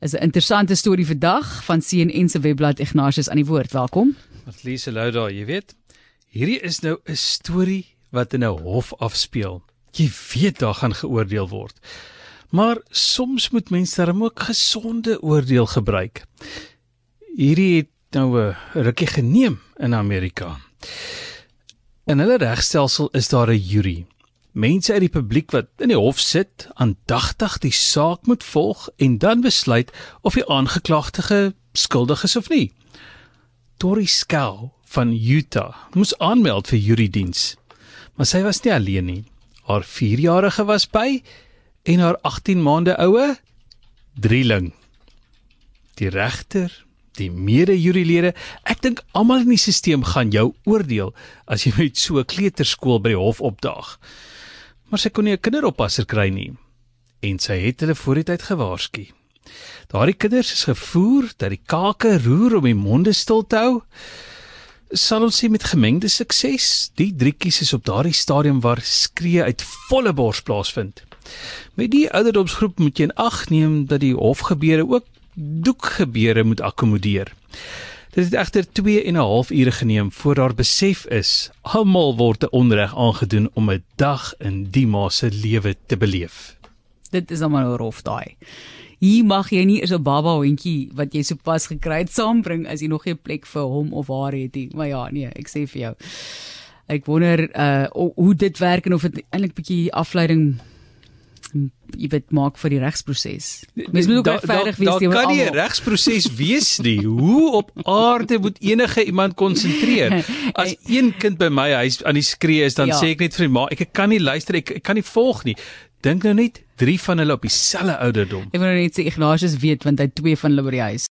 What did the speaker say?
Is 'n interessante storie vandag van CNN se webblad Ignatius aan die woord. Welkom. Matlise Lou daar, jy weet. Hierdie is nou 'n storie wat in 'n hof afspeel. Jy weet daar gaan geoordeel word. Maar soms moet mense darem ook gesonde oordeel gebruik. Hierdie het nou 'n rukkie geneem in Amerika. In hulle regstelsel is daar 'n jury. Mense uit die publiek wat in die hof sit, aandagtig die saak moet volg en dan besluit of die aangeklagte skuldig is of nie. Tori Scow van Utah moes aanmeld vir jurydiens. Maar sy was nie alleen nie. Haar 4-jarige was by en haar 18 maande oue drieling. Die regter, die mede-jurylede, ek dink almal in die stelsel gaan jou oordeel as jy met so 'n kleuterskool by die hof opdaag. Maar sy kon nie 'n kinderoppasser kry nie en sy het hulle voor die tyd gewaarsku. Daardie kinders is gevoer dat die kake roer om die monde stil te hou. Sal ons sê met gemengde sukses. Die drietjies is op daardie stadium waar skree uit volle bors plaasvind. Met die ouderdomsgroep moet jy in ag neem dat die hofgebeure ook doekgebeure moet akkommodeer. Dit het egter 2 en 'n half ure geneem voor daar besef is almal word 'n onreg aangedoen om 'n dag in die ma se lewe te beleef. Dit is almal rof daai. Hier mag jy nie 'n baba hondjie wat jy sopas gekry het saambring as jy nog nie 'n plek vir hom of haar het nie. Maar ja, nee, ek sê vir jou. Ek wonder uh hoe dit werk en of dit eintlik bietjie afleiding jy weet maak vir die regsproses. Mens moet ook regverdig wees teenoor almal. Daar kan nie 'n regsproses wees nie. Hoe op aarde moet enige iemand konsentreer? As een kind by my huis aan die skree is, dan ja. sê ek net vir my ma, ek kan nie luister, ek, ek kan nie volg nie. Dink nou net drie van hulle op dieselfde ouderdom. Ek wil nou net sê Ignatius weet want hy twee van hulle by die huis.